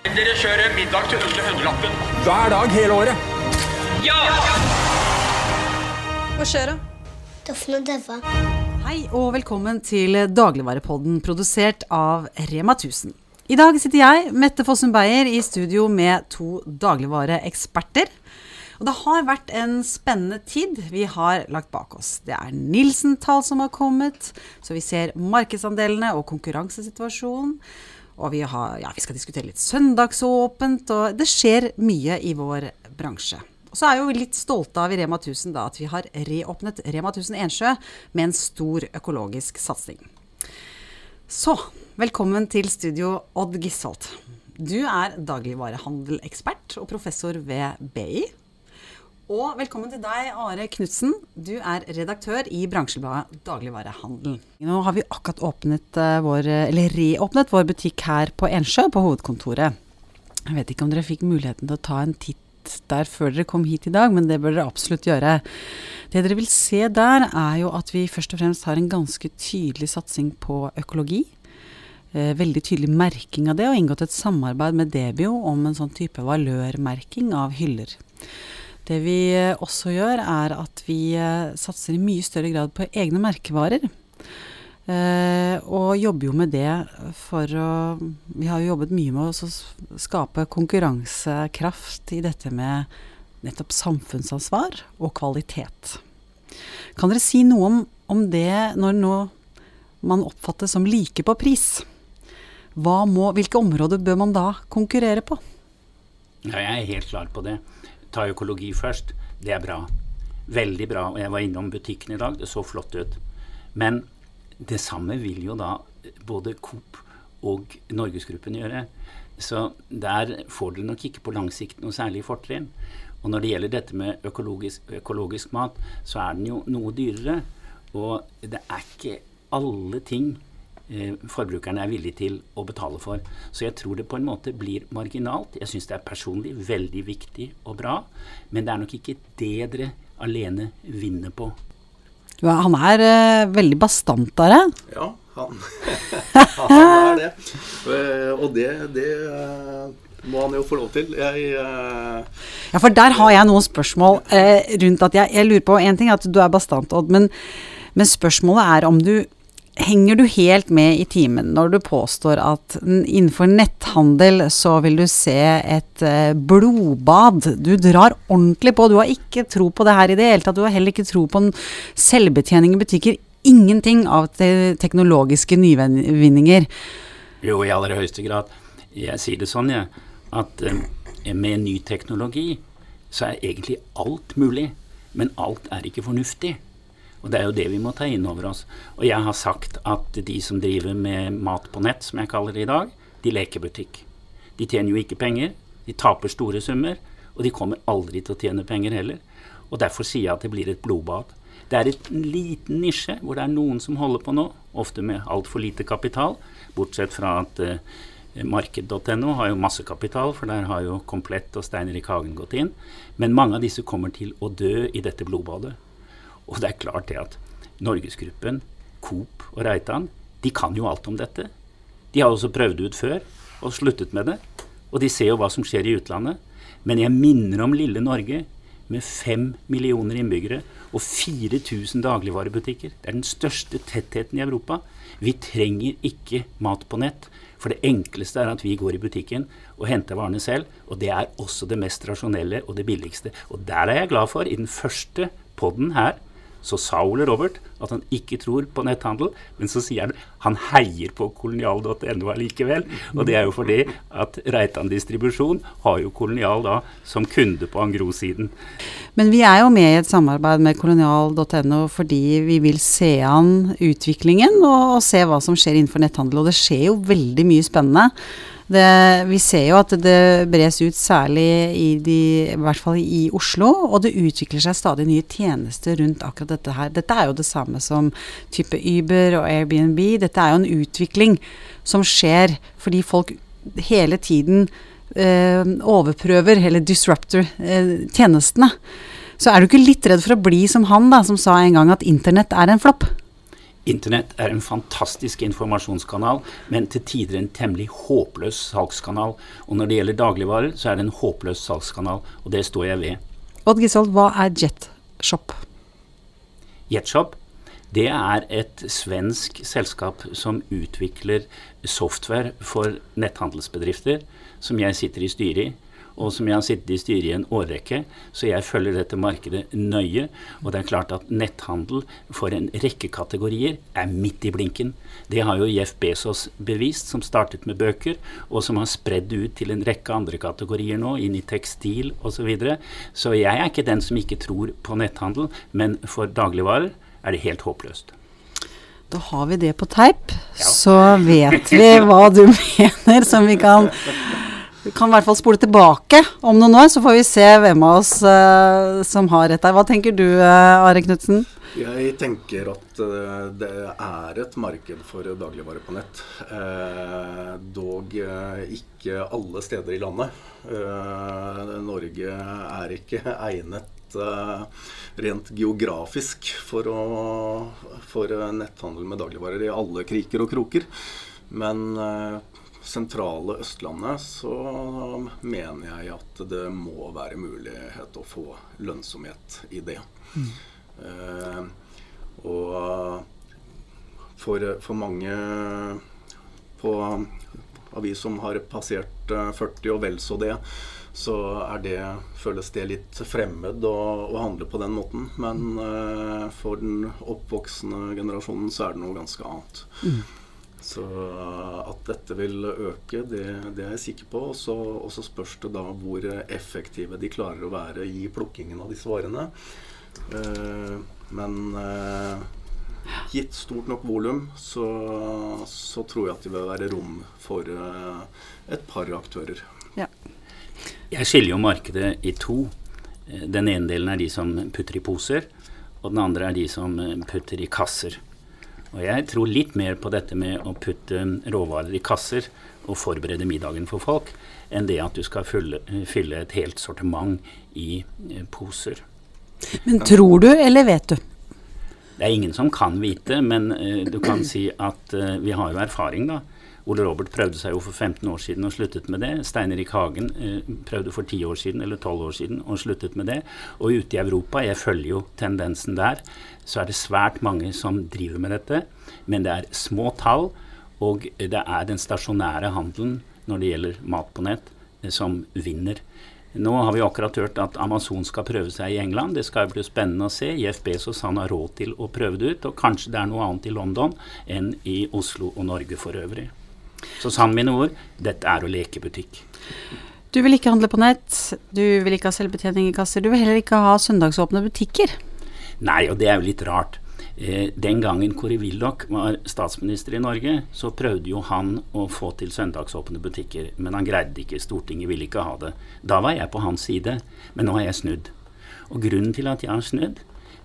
Dere kjører middag til under hundrelappen. Hver dag hele året. Ja! Hva skjer da? Doffen og Døva. Hei og velkommen til Dagligvarepodden, produsert av Rema 1000. I dag sitter jeg, Mette Fossum Beyer, i studio med to dagligvareeksperter. Og det har vært en spennende tid vi har lagt bak oss. Det er Nilsen-tall som har kommet, så vi ser markedsandelene og konkurransesituasjonen. Og vi, har, ja, vi skal diskutere litt søndagsåpent, og det skjer mye i vår bransje. Og så er vi litt stolte av i Rema 1000 da, at vi har reåpnet Rema 1000 Ensjø med en stor økologisk satsing. Så, velkommen til studio, Odd Gisholt. Du er dagligvarehandelekspert og professor ved BI. Og velkommen til deg, Are Knutsen. Du er redaktør i bransjebladet Dagligvarehandel. Nå har vi akkurat åpnet uh, vår, eller reåpnet vår butikk her på Ensjø, på hovedkontoret. Jeg vet ikke om dere fikk muligheten til å ta en titt der før dere kom hit i dag, men det bør dere absolutt gjøre. Det dere vil se der, er jo at vi først og fremst har en ganske tydelig satsing på økologi. Eh, veldig tydelig merking av det, og inngått et samarbeid med Debio om en sånn type valørmerking av hyller. Det vi eh, også gjør, er at vi eh, satser i mye større grad på egne merkevarer. Eh, og jobber jo med det for å Vi har jo jobbet mye med å skape konkurransekraft i dette med nettopp samfunnsansvar og kvalitet. Kan dere si noe om, om det når nå man oppfattes som like på pris? Må, hvilke områder bør man da konkurrere på? Ja, jeg er helt klar på det. Ta økologi først. Det er bra. Veldig bra. Og jeg var innom butikken i dag. Det så flott ut. Men det samme vil jo da både Coop og Norgesgruppen gjøre. Så der får dere nok ikke på lang sikt noe særlig fortrinn. Og når det gjelder dette med økologisk, økologisk mat, så er den jo noe dyrere. Og det er ikke alle ting forbrukerne er villige til å betale for. Så jeg tror det på en måte blir marginalt. Jeg syns det er personlig veldig viktig og bra, men det er nok ikke det dere alene vinner på. Ja, han er uh, veldig bastant, Are. Ja, han, han er det. Eh, og det, det uh, må han jo få lov til. Jeg, uh... Ja, for der har jeg noen spørsmål rundt at jeg, jeg, lurer på En ting er at du er bastant, Odd, men, men spørsmålet er om du Henger du helt med i timen når du påstår at innenfor netthandel så vil du se et uh, blodbad? Du drar ordentlig på. Du har ikke tro på det her i det hele tatt. Du har heller ikke tro på en selvbetjening i butikker. Ingenting av te teknologiske nyvinninger. Jo, i aller høyeste grad. Jeg sier det sånn, jeg, at uh, med ny teknologi så er egentlig alt mulig. Men alt er ikke fornuftig. Og det er jo det vi må ta inn over oss. Og jeg har sagt at de som driver med mat på nett, som jeg kaller det i dag, de leker butikk. De tjener jo ikke penger, de taper store summer, og de kommer aldri til å tjene penger heller. Og derfor sier jeg at det blir et blodbad. Det er en liten nisje hvor det er noen som holder på nå, ofte med altfor lite kapital, bortsett fra at uh, Marked.no har jo masse kapital, for der har jo Komplett og Steiner i Hagen gått inn. Men mange av disse kommer til å dø i dette blodbadet. Og det er klart det at Norgesgruppen, Coop og Reitan de kan jo alt om dette. De har også prøvd ut før og sluttet med det. Og de ser jo hva som skjer i utlandet. Men jeg minner om lille Norge med fem millioner innbyggere og 4000 dagligvarebutikker. Det er den største tettheten i Europa. Vi trenger ikke mat på nett. For det enkleste er at vi går i butikken og henter varene selv. Og det er også det mest rasjonelle og det billigste. Og der er jeg glad for, i den første poden her, så sa Ole Robert at han ikke tror på netthandel, men så sier han han heier på kolonial.no allikevel. Og det er jo fordi at Reitan distribusjon har jo Kolonial da som kunde på Angro-siden. Men vi er jo med i et samarbeid med kolonial.no fordi vi vil se an utviklingen og, og se hva som skjer innenfor netthandel. Og det skjer jo veldig mye spennende. Det, vi ser jo at det bres ut særlig i, de, i hvert fall i Oslo, og det utvikler seg stadig nye tjenester rundt akkurat dette her. Dette er jo det samme som type Uber og Airbnb. Dette er jo en utvikling som skjer fordi folk hele tiden eh, overprøver, eller disruptor, eh, tjenestene. Så er du ikke litt redd for å bli som han, da, som sa en gang at internett er en flopp? Internett er en fantastisk informasjonskanal, men til tider en temmelig håpløs salgskanal. Og når det gjelder dagligvarer, så er det en håpløs salgskanal, og det står jeg ved. Odd Gisold, hva er Jetshop? Jetshop det er et svensk selskap som utvikler software for netthandelsbedrifter, som jeg sitter i styret i og som jeg har sittet i styret i en årrekke, så jeg følger dette markedet nøye. Og det er klart at netthandel for en rekke kategorier er midt i blinken. Det har jo Jeff Bezos bevist, som startet med bøker, og som har spredd ut til en rekke andre kategorier nå, inn i tekstil osv. Så, videre. så jeg er ikke den som ikke tror på netthandel, men for dagligvarer er det helt håpløst. Da har vi det på teip, ja. så vet vi hva du mener som vi kan kan i hvert fall spole tilbake om noen år, så får vi se hvem av oss uh, som har rett der. Hva tenker du, uh, Are Knutsen? Jeg tenker at uh, det er et marked for dagligvarer på nett. dog ikke alle steder i landet. Norge er ikke egnet rent geografisk for, å, for netthandel med dagligvarer i alle kriker og kroker. Men sentrale Østlandet så mener jeg at det må være mulighet å få lønnsomhet i det. Mm. Eh, og for, for, mange på av vi som har passert 40 eh, og vel så det, så er det, føles det litt fremmed å, å handle på den måten. Men eh, for den oppvoksende generasjonen så er det noe ganske annet. Mm. Så at dette vil øke, det, det er jeg sikker på. Og så spørs det da hvor effektive de klarer å være i plukkingen av disse varene. Eh, men eh, gitt stort nok volum, så, så, tror jeg at det vil være rom for eh, et par aktører. Ja. Jeg skiller jo markedet i to. Den ene delen er de som putter i poser, og den andre er de som putter i kasser. Og jeg tror litt mer på dette med å putte råvarer i kasser og forberede middagen for folk, enn det at du skal fylle, fylle et helt sortiment i eh, poser. Men tror du, eller vet du? Det er ingen som kan vite, men uh, du kan si at uh, vi har jo erfaring, da. Ole Robert prøvde seg jo for 15 år siden og sluttet med det. Stein Erik Hagen eh, prøvde for 10 år siden eller 12 år siden og sluttet med det. Og ute i Europa, jeg følger jo tendensen der, så er det svært mange som driver med dette. Men det er små tall, og det er den stasjonære handelen når det gjelder mat på nett, eh, som vinner. Nå har vi akkurat hørt at Amazon skal prøve seg i England. Det skal bli spennende å se. Jeff Bezos han har råd til å prøve det ut. Og kanskje det er noe annet i London enn i Oslo og Norge for øvrig. Så sann mine ord, dette er å leke butikk. Du vil ikke handle på nett, du vil ikke ha selvbetjening i kasser, du vil heller ikke ha søndagsåpne butikker. Nei, og det er jo litt rart. Eh, den gangen Kåre Willoch var statsminister i Norge, så prøvde jo han å få til søndagsåpne butikker, men han greide det ikke. Stortinget ville ikke ha det. Da var jeg på hans side, men nå har jeg snudd. Og grunnen til at jeg har snudd,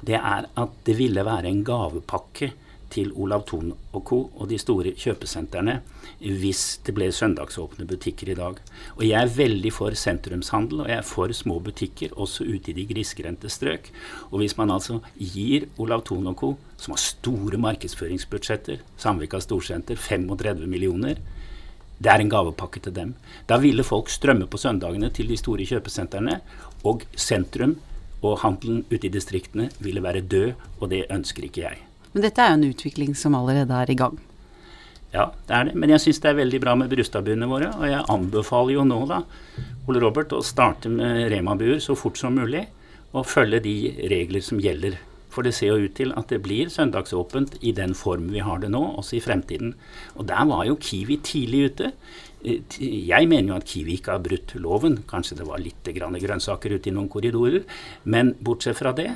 det er at det ville være en gavepakke til Olav Thon og co. og de store kjøpesentrene hvis det ble søndagsåpne butikker i dag. Og jeg er veldig for sentrumshandel, og jeg er for små butikker, også ute i de grisgrendte strøk. Og hvis man altså gir Olav Thon og co., som har store markedsføringsbudsjetter, Samvika Storsenter 35 millioner, det er en gavepakke til dem. Da ville folk strømme på søndagene til de store kjøpesentrene, og sentrum og handelen ute i distriktene ville være død, og det ønsker ikke jeg. Men dette er jo en utvikling som allerede er i gang. Ja, det er det. Men jeg syns det er veldig bra med Brustadbuene våre. Og jeg anbefaler jo nå, da, Ole Robert, å starte med Rema-buer så fort som mulig. Og følge de regler som gjelder. For det ser jo ut til at det blir søndagsåpent i den form vi har det nå, også i fremtiden. Og der var jo Kiwi tidlig ute. Jeg mener jo at Kiwi ikke har brutt loven. Kanskje det var litt grønnsaker ute i noen korridorer. Men bortsett fra det,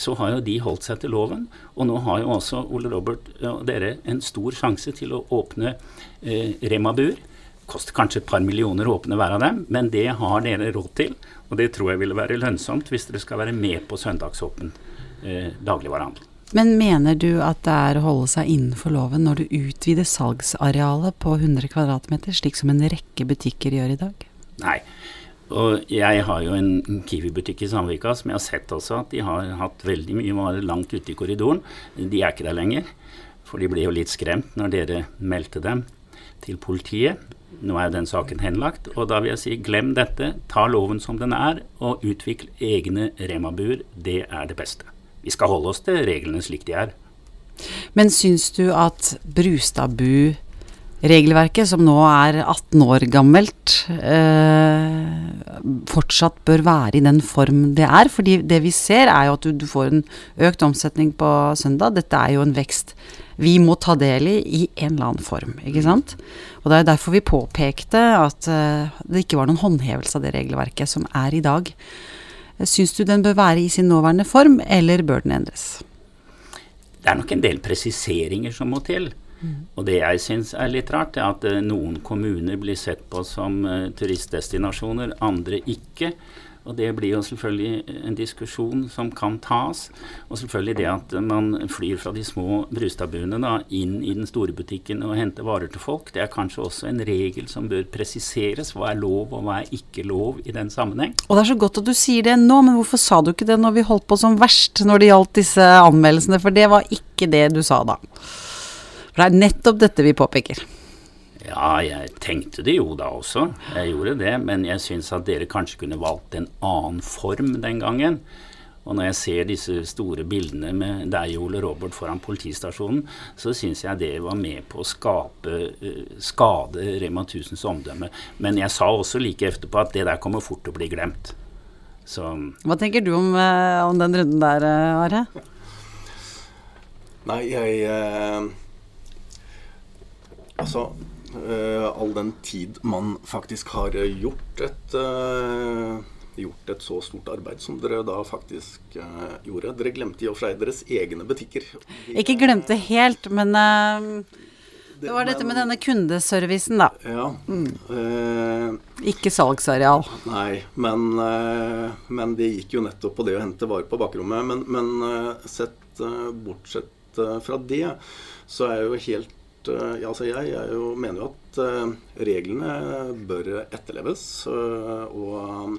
så har jo de holdt seg til loven. Og nå har jo også Ole Robert og dere en stor sjanse til å åpne eh, Rema-bur. Koster kanskje et par millioner å åpne hver av dem, men det har dere råd til. Og det tror jeg ville være lønnsomt hvis dere skal være med på søndagsåpen eh, dagligvarehandel. Men mener du at det er å holde seg innenfor loven når du utvider salgsarealet på 100 kvm, slik som en rekke butikker gjør i dag? Nei, og jeg har jo en Kiwi-butikk i Sandvika som jeg har sett også at de har hatt veldig mye varer langt ute i korridoren. De er ikke der lenger. For de ble jo litt skremt når dere meldte dem til politiet. Nå er den saken henlagt, og da vil jeg si glem dette. Ta loven som den er, og utvikl egne Rema-buer. Det er det beste. Vi skal holde oss til reglene slik de er. Men syns du at Brustadbu-regelverket, som nå er 18 år gammelt, eh, fortsatt bør være i den form det er? Fordi det vi ser, er jo at du, du får en økt omsetning på søndag. Dette er jo en vekst vi må ta del i i en eller annen form, ikke sant? Og det er derfor vi påpekte at eh, det ikke var noen håndhevelse av det regelverket som er i dag. Syns du den bør være i sin nåværende form, eller bør den endres? Det er nok en del presiseringer som må til. Og det jeg syns er litt rart, er at eh, noen kommuner blir sett på som eh, turistdestinasjoner, andre ikke. Og det blir jo selvfølgelig en diskusjon som kan tas. Og selvfølgelig det at man flyr fra de små Brustadbuene inn i den store butikken og henter varer til folk, det er kanskje også en regel som bør presiseres. Hva er lov, og hva er ikke lov i den sammenheng? Og det er så godt at du sier det nå, men hvorfor sa du ikke det når vi holdt på som verst når det gjaldt disse anmeldelsene? For det var ikke det du sa da. For det er nettopp dette vi påpeker. Ja, jeg tenkte det jo da også. Jeg gjorde det. Men jeg syns at dere kanskje kunne valgt en annen form den gangen. Og når jeg ser disse store bildene med deg, Ole Robert, foran politistasjonen, så syns jeg det var med på å skape uh, skade Rema 1000s omdømme. Men jeg sa også like etterpå at det der kommer fort til å bli glemt. Så Hva tenker du om, uh, om den runden der, uh, Are? Nei, jeg eh, Altså eh, all den tid man faktisk har gjort et eh, gjort et så stort arbeid som dere da faktisk eh, gjorde. Dere glemte i og for seg deres egne butikker. Ikke glemte helt, men eh, det var dette med denne kundeservicen, da. Ja. eh, Ikke salgsareal. Nei, men, eh, men det gikk jo nettopp på det å hente varer på bakrommet. Men, men eh, sett eh, bortsett eh, fra det, så er jo helt eh, ja, altså jeg, jeg jo, mener jo at eh, reglene bør etterleves. eh, og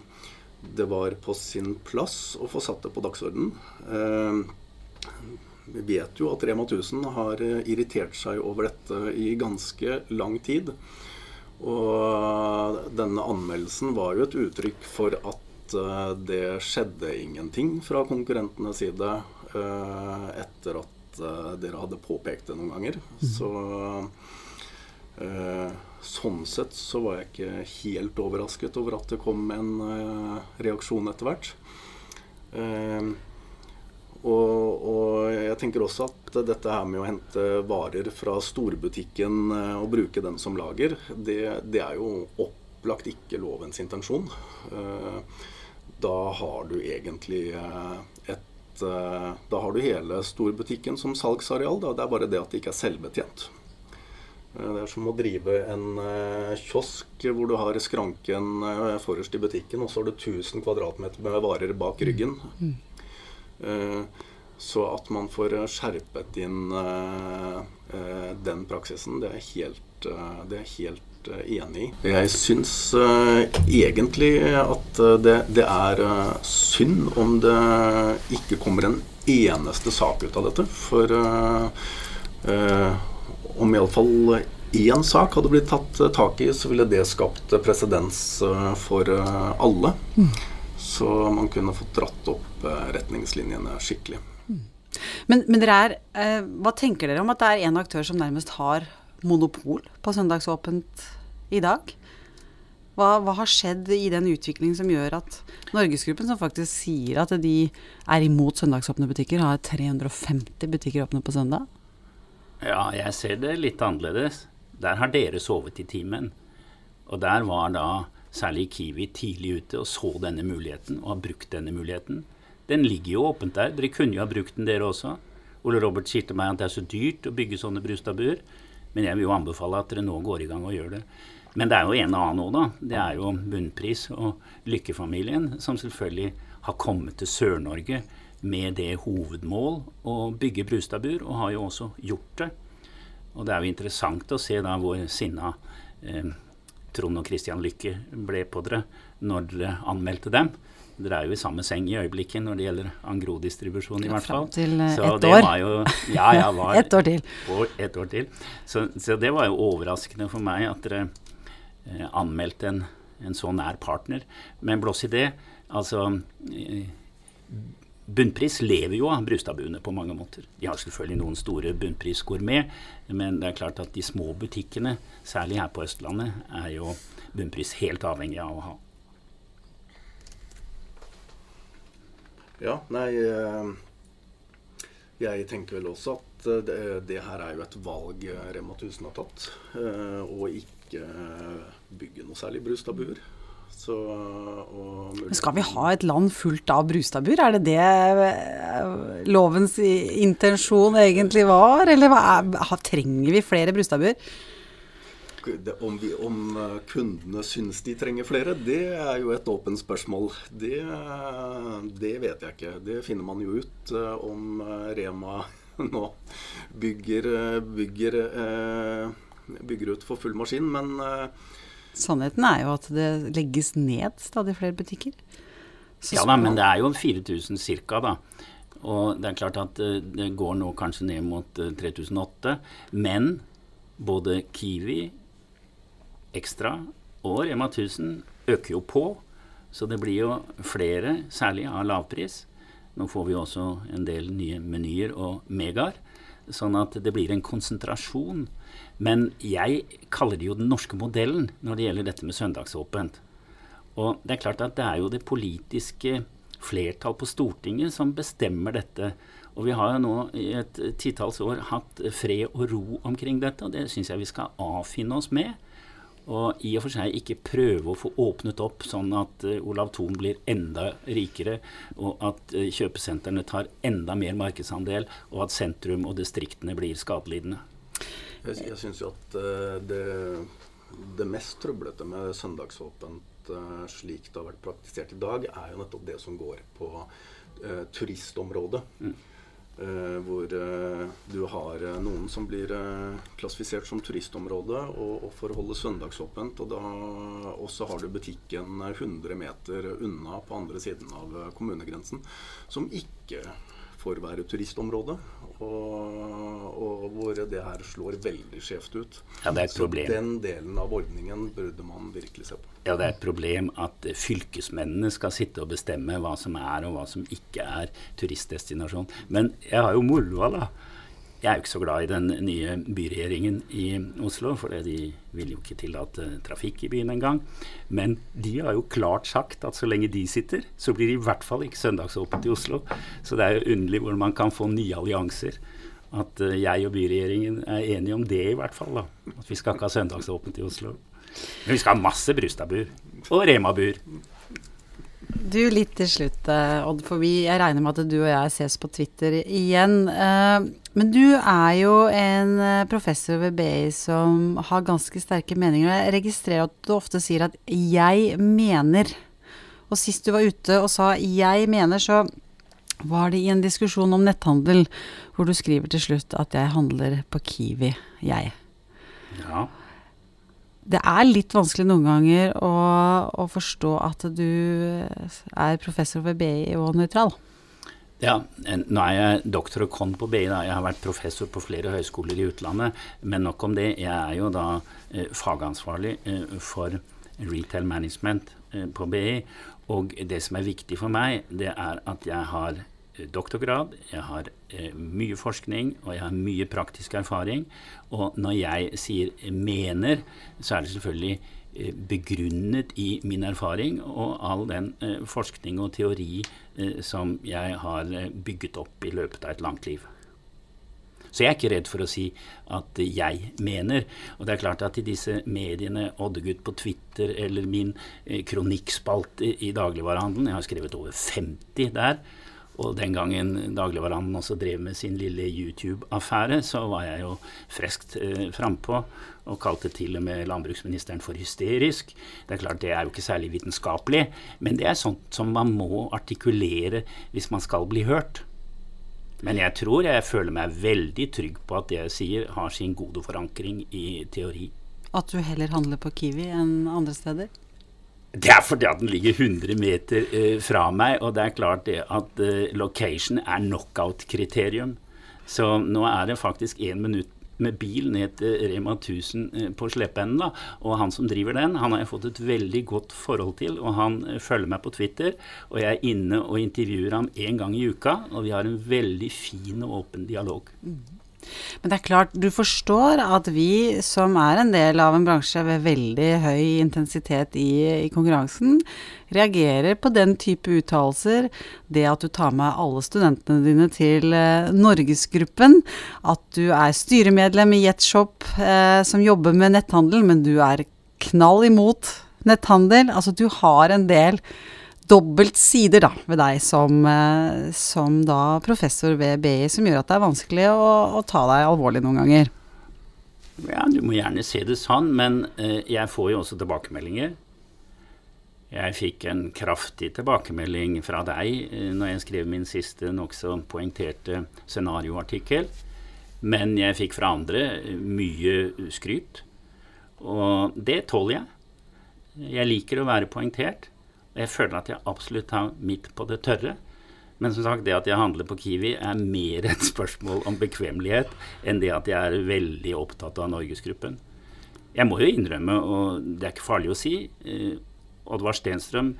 det var på sin plass å få satt det på dagsordenen. Eh, vi vet jo at Rema 1000 har eh, irritert seg over dette i ganske lang tid. Og denne anmeldelsen var jo et uttrykk for at eh, det skjedde ingenting fra konkurrentenes side eh, etter at eh, dere hadde påpekt det noen ganger. Så eh, sånn sett så var jeg ikke helt overrasket over at det kom en eh, reaksjon etter hvert. Og, og jeg tenker også at dette her med å hente varer fra storbutikken og bruke den som lager, det, det er jo opplagt ikke lovens intensjon. Da har du egentlig eh, Da har du hele storbutikken som salgsareal. Da. Det er bare det at det ikke er selvbetjent. Eh, Det er som å drive en eh, kiosk hvor du har skranken eh, forrest i butikken, og så har du 1000 kvadratmeter med varer bak ryggen. Eh, Så at man får skjerpet inn den praksisen, det er helt, det er jeg helt eh, enig i. Jeg syns eh, egentlig at eh, det, det er synd om det ikke kommer en eneste sak ut av dette. For om iallfall én sak hadde blitt tatt tak i, så ville det skapt presedens for alle. Så man kunne fått dratt opp retningslinjene skikkelig. Men, men dere er, eh, hva tenker dere om at det er en aktør som nærmest har monopol på søndagsåpent i dag? Hva, hva har skjedd i den utviklingen som gjør at Norgesgruppen, som faktisk sier at de er imot søndagsåpne butikker, har 350 butikker åpne på søndag? Ja, jeg ser det litt annerledes. Der har dere sovet i timen. Og der var da særlig Kiwi tidlig ute og så denne muligheten, og har brukt denne muligheten. Den ligger jo åpent der. Dere kunne jo ha brukt den, dere også. Ole Robert sier til meg at det er så dyrt å bygge sånne Brustadbuer. Men jeg vil jo anbefale at dere nå går i gang og gjør det. Men det er jo en annen òg, da. Det er jo Bunnpris og Lykkefamilien som selvfølgelig har kommet til Sør-Norge med det hovedmål å bygge Brustadbur, og har jo også gjort det. Og det er jo interessant å se da hvor sinna eh, Trond og Christian Lykke ble på dere når dere anmeldte dem. Dere er jo i samme seng i øyeblikket når det gjelder Angro-distribusjon, i hvert fall. til, eh, det år. Jo, ja, jeg var et år til. Og et år til. Så, så det var jo overraskende for meg at dere eh, anmeldte en, en så nær partner. Men blås i det, altså eh, Bunnpris lever jo av Brustadbuene på mange måter. De har selvfølgelig noen store bunnprisgourmet, men det er klart at de små butikkene, særlig her på Østlandet, er jo Bunnpris helt avhengig av å ha. Ja, nei eh, Jeg tenker vel også at eh, det, det her er jo et valg eh, Rema 1000 har tatt. Og Å ikke bygge noe særlig Brustadbuer. Så Skal vi ha et land fullt av Brustadbuer? Er det det eh, lovens intensjon egentlig var? Eller hva er, trenger vi flere Brustadbuer? Om, vi, om eh, kundene syns de trenger flere, det er jo et åpent spørsmål. Det, det vet jeg ikke. Det finner man jo ut eh, om eh, Rema nå bygger, bygger, eh, bygger ut for full maskin. Men Sannheten er jo at det legges ned stadig flere butikker. Så Ja da, men det er jo 4000 ca. da. Og det er klart at det går nå kanskje ned mot eh, 3008. Men både Kiwi, Extra og Rema 1000 øker jo på. Så det blir jo flere, særlig av lavpris. Nå får vi også en del nye menyer og megaer. Sånn at det blir en konsentrasjon. Men jeg kaller det jo den norske modellen når det gjelder dette med søndagsåpent. Og det er klart at det er jo det politiske flertall på Stortinget som bestemmer dette. Og vi har jo nå i et titalls år hatt fred og ro omkring dette, og det syns jeg vi skal avfinne oss med. Og i og for seg ikke prøve å få åpnet opp sånn at eh, Olav Thon blir enda rikere, og at eh, kjøpesentrene tar enda mer markedsandel, og at sentrum og distriktene blir skadelidende. jeg, jeg syns jo at eh, det, det mest trøblete med søndagsåpent slik det har vært praktisert i dag, er jo nettopp det som går på turistområdet. Eh, hvor eh, du har eh, noen som blir eh, klassifisert som turistområde og, og får holde søndagsåpent. Og da også har du butikken 100 meter unna på andre siden av eh, kommunegrensen, som ikke får være turistområde. Og, og hvor det her slår veldig skjevt ut. Ja, det er et Så problem. den delen av ordningen burde man virkelig se på. Ja, det er et problem at eh, fylkesmennene skal sitte og bestemme hva som er og hva som ikke er turistdestinasjon. Men jeg har jo moroa, da. Jeg er jo ikke så glad i den nye byregjeringen i Oslo, for de vil jo ikke tillate trafikk i byen engang. Men de har jo klart sagt at så lenge de sitter, så blir det i hvert fall ikke søndagsåpent i Oslo. Så det er jo underlig hvor man kan få nye allianser. At eh, jeg og byregjeringen er enige om det, i hvert fall. da. At vi skal ikke ha søndagsåpent i Oslo. Men vi skal ha masse Brustadbuer. Og Rema-buer. Du, litt til slutt, eh, Odd, for vi, jeg regner med at du og jeg ses på Twitter igjen. Eh, Men du er jo en eh, professor ved BI som har ganske sterke meninger. Jeg registrerer at du ofte sier at 'jeg mener'. Og sist du var ute og sa 'jeg mener', så var det i en diskusjon om netthandel, hvor du skriver til slutt at 'jeg handler på Kiwi', jeg. Ja. Det er litt vanskelig noen ganger å, å forstå at du er professor ved BI og nøytral. Ja, nå er jeg doktor og con på BI. da. Jeg har vært professor på flere høyskoler i utlandet. Men nok om det. Jeg er jo da eh, fagansvarlig eh, for retail management eh, på BI. Og det som er viktig for meg, det er at jeg har doktorgrad, jeg har eh, mye forskning, og jeg har mye praktisk erfaring. Og når jeg sier 'mener', så er det selvfølgelig eh, begrunnet i min erfaring og all den eh, forskning og teori eh, som jeg har eh, bygget opp i løpet av et langt liv. Så jeg er ikke redd for å si at eh, jeg mener. Og det er klart at i disse mediene, Oddegutt på Twitter eller min eh, kronikkspalte i dagligvarehandelen, jeg har skrevet over 50 der, og den gangen dagligvarehandelen også drev med sin lille YouTube-affære, så var jeg jo friskt eh, frampå og kalte til og med landbruksministeren for hysterisk. Det er klart det er jo ikke særlig vitenskapelig, men det er sånt som man må artikulere hvis man skal bli hørt. Men jeg tror jeg føler meg veldig trygg på at det jeg sier, har sin gode forankring i teori. At du heller handler på Kiwi enn andre steder? Det er fordi at den ligger 100 meter eh, fra meg, og det er klart det at eh, location er knockout-kriterium. Så nå er det faktisk én minutt med bil ned til Rema 1000 eh, på Sleppenden. Og han som driver den, han har jeg fått et veldig godt forhold til. Og han eh, følger meg på Twitter, og jeg er inne og intervjuer ham én gang i uka. Og vi har en veldig fin og åpen dialog. Men det er klart, du forstår at vi som er en del av en bransje ved veldig høy intensitet i, i konkurransen, reagerer på den type uttalelser. Det at du tar med alle studentene dine til eh, Norgesgruppen. At du er styremedlem i Jetshop eh, som jobber med netthandel, men du er knall imot netthandel. Altså du har en del dobbelt sider da, ved deg som, eh, som da professor ved BI, som gjør at det er vanskelig å, å ta deg alvorlig noen ganger. Ja, Du må gjerne se det sånn, men eh, jeg får jo også tilbakemeldinger. Jeg fikk en kraftig tilbakemelding fra deg eh, når jeg skrev min siste nokså poengterte scenarioartikkel. Men jeg fikk fra andre eh, mye skryt. Og det tåler jeg. Jeg liker å være poengtert. Og jeg føler at jeg absolutt har midt på det tørre. Men som sagt, det at jeg handler på Kiwi er mer et spørsmål om bekvemmelighet enn det at jeg er veldig opptatt av Norgesgruppen. Jeg må jo innrømme, og det er ikke farlig å si, eh, Oddvar Stenstrøm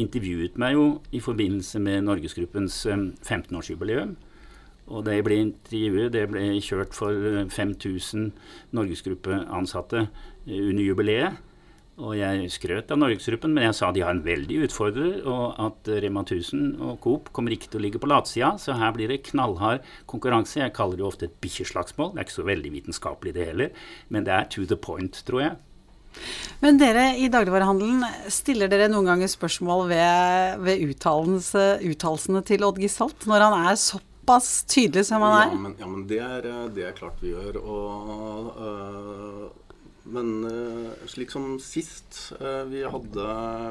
intervjuet meg jo i forbindelse med Norgesgruppens eh, 15-årsjubileum. Og det ble intervjuet, det ble kjørt for eh, 5000 Norgesgruppeansatte eh, under jubileet. Og jeg skrøt av Norgesgruppen, men jeg sa de har en veldig utfordrer, og at Rema 1000 og Coop kommer ikke til å ligge på latsida, så her blir det knallhard konkurranse. Jeg kaller det ofte et bikkjeslagsmål. Det er ikke så veldig vitenskapelig det heller, men det er to the point, tror jeg. Men dere i dagligvarehandelen, stiller dere noen ganger spørsmål ved, ved uttalelsene til Odd Gisalt når han er såpass tydelig som han er? Ja, men, ja, men det, er, det er klart vi gjør. Og, øh, men uh, slik som sist uh, vi, hadde,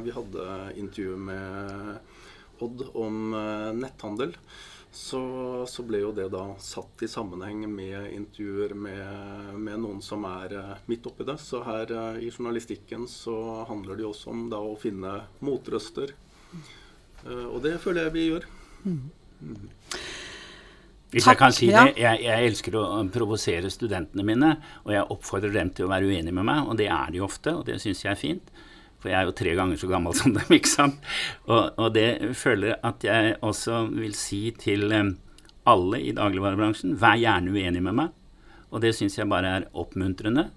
vi hadde intervju med Odd om uh, netthandel, så, så, ble jo det da satt i sammenheng med intervjuer med, med noen som er midt oppi det. Så her i journalistikken så handler det jo også om da å finne motrøster. Uh, og det føler jeg vi gjør. Mm. Mm. Hvis jeg kan si det, jeg, jeg elsker å provosere studentene mine, og jeg oppfordrer dem til å være uenige med meg, og det er de ofte, og det syns jeg er fint. For jeg er jo tre ganger så gammel som dem, ikke sant. Og, og det føler jeg at jeg også vil si til alle i dagligvarebransjen. Vær gjerne uenig med meg. Og det syns jeg bare er oppmuntrende.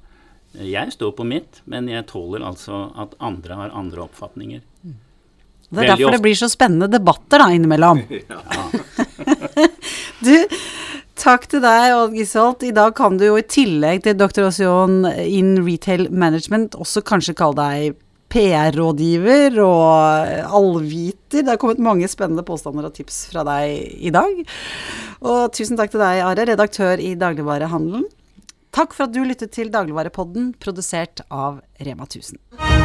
Jeg står på mitt, men jeg tåler altså at andre har andre oppfatninger. Det er derfor det blir så spennende debatter da innimellom. Ja. du, takk til deg, Odd Gisholt. I dag kan du jo i tillegg til Dr. Osion in retail management også kanskje kalle deg PR-rådgiver og allviter. Det har kommet mange spennende påstander og tips fra deg i dag. Og tusen takk til deg, Are, redaktør i Dagligvarehandelen. Takk for at du lyttet til Dagligvarepodden, produsert av Rema 1000.